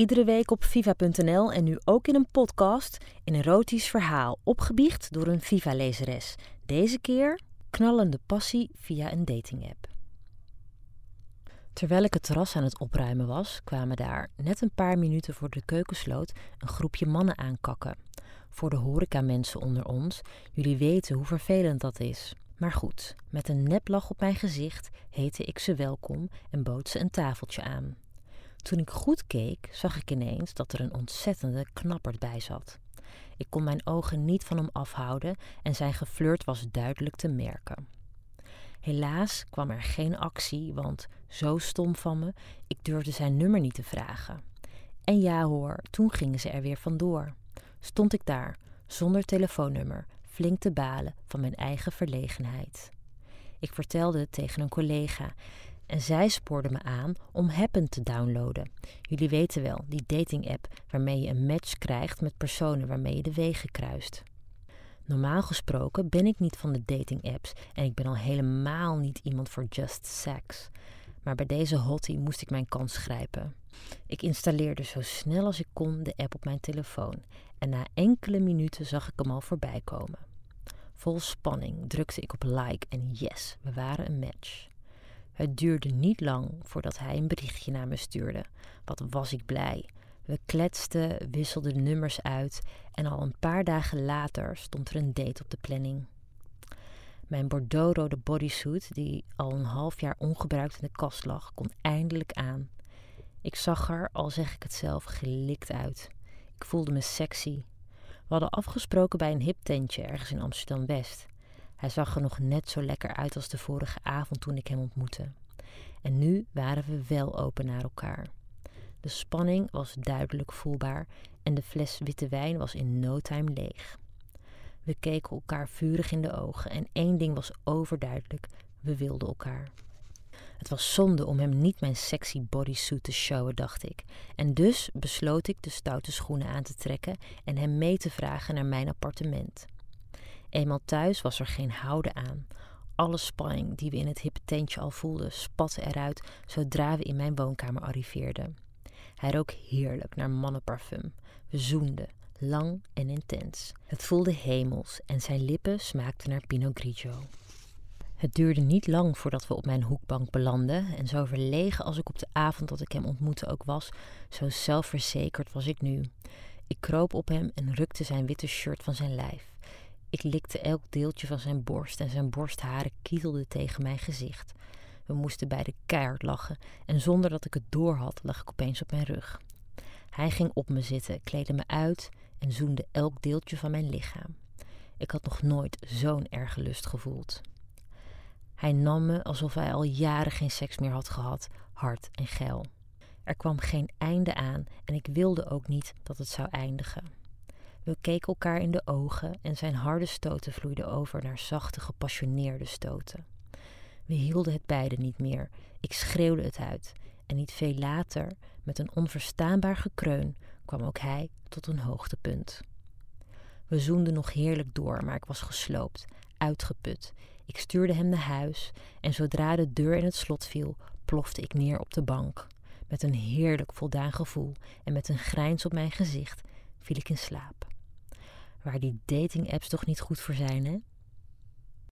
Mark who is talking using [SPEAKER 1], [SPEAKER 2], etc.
[SPEAKER 1] Iedere week op viva.nl en nu ook in een podcast een erotisch verhaal opgebiecht door een Viva-lezeres. Deze keer knallende passie via een datingapp. Terwijl ik het terras aan het opruimen was, kwamen daar, net een paar minuten voor de keuken sloot, een groepje mannen aankakken. Voor de horecamensen onder ons, jullie weten hoe vervelend dat is. Maar goed, met een neplach op mijn gezicht heette ik ze welkom en bood ze een tafeltje aan. Toen ik goed keek, zag ik ineens dat er een ontzettende knapperd bij zat. Ik kon mijn ogen niet van hem afhouden en zijn geflirt was duidelijk te merken. Helaas kwam er geen actie, want zo stom van me, ik durfde zijn nummer niet te vragen. En ja hoor, toen gingen ze er weer vandoor. Stond ik daar, zonder telefoonnummer, flink te balen van mijn eigen verlegenheid. Ik vertelde het tegen een collega en zij spoorde me aan om Happen te downloaden. Jullie weten wel, die dating-app waarmee je een match krijgt met personen waarmee je de wegen kruist. Normaal gesproken ben ik niet van de dating-apps en ik ben al helemaal niet iemand voor just sex. Maar bij deze hottie moest ik mijn kans grijpen. Ik installeerde zo snel als ik kon de app op mijn telefoon en na enkele minuten zag ik hem al voorbij komen. Vol spanning drukte ik op like en yes, we waren een match. Het duurde niet lang voordat hij een berichtje naar me stuurde. Wat was ik blij. We kletsten, wisselden nummers uit en al een paar dagen later stond er een date op de planning. Mijn bordeauxrode bodysuit, die al een half jaar ongebruikt in de kast lag, kon eindelijk aan. Ik zag er, al zeg ik het zelf, gelikt uit. Ik voelde me sexy. We hadden afgesproken bij een hip tentje ergens in Amsterdam West. Hij zag er nog net zo lekker uit als de vorige avond toen ik hem ontmoette. En nu waren we wel open naar elkaar. De spanning was duidelijk voelbaar en de fles witte wijn was in no time leeg. We keken elkaar vurig in de ogen en één ding was overduidelijk: we wilden elkaar. Het was zonde om hem niet mijn sexy bodysuit te showen, dacht ik. En dus besloot ik de stoute schoenen aan te trekken en hem mee te vragen naar mijn appartement. Eenmaal thuis was er geen houden aan. Alle spanning die we in het hippe tentje al voelden, spatte eruit zodra we in mijn woonkamer arriveerden. Hij rook heerlijk naar mannenparfum. We zoenden, lang en intens. Het voelde hemels en zijn lippen smaakten naar Pinot Grigio. Het duurde niet lang voordat we op mijn hoekbank belanden en zo verlegen als ik op de avond dat ik hem ontmoette ook was, zo zelfverzekerd was ik nu. Ik kroop op hem en rukte zijn witte shirt van zijn lijf. Ik likte elk deeltje van zijn borst en zijn borstharen kietelden tegen mijn gezicht. We moesten beide keihard lachen en zonder dat ik het doorhad lag ik opeens op mijn rug. Hij ging op me zitten, kleedde me uit en zoende elk deeltje van mijn lichaam. Ik had nog nooit zo'n erge lust gevoeld. Hij nam me alsof hij al jaren geen seks meer had gehad, hard en geil. Er kwam geen einde aan en ik wilde ook niet dat het zou eindigen. We keken elkaar in de ogen en zijn harde stoten vloeiden over naar zachte, gepassioneerde stoten. We hielden het beiden niet meer. Ik schreeuwde het uit. En niet veel later, met een onverstaanbaar gekreun, kwam ook hij tot een hoogtepunt. We zoenden nog heerlijk door, maar ik was gesloopt, uitgeput. Ik stuurde hem naar huis en zodra de deur in het slot viel, plofte ik neer op de bank. Met een heerlijk voldaan gevoel en met een grijns op mijn gezicht viel ik in slaap. Waar die dating-apps toch niet goed voor zijn, hè?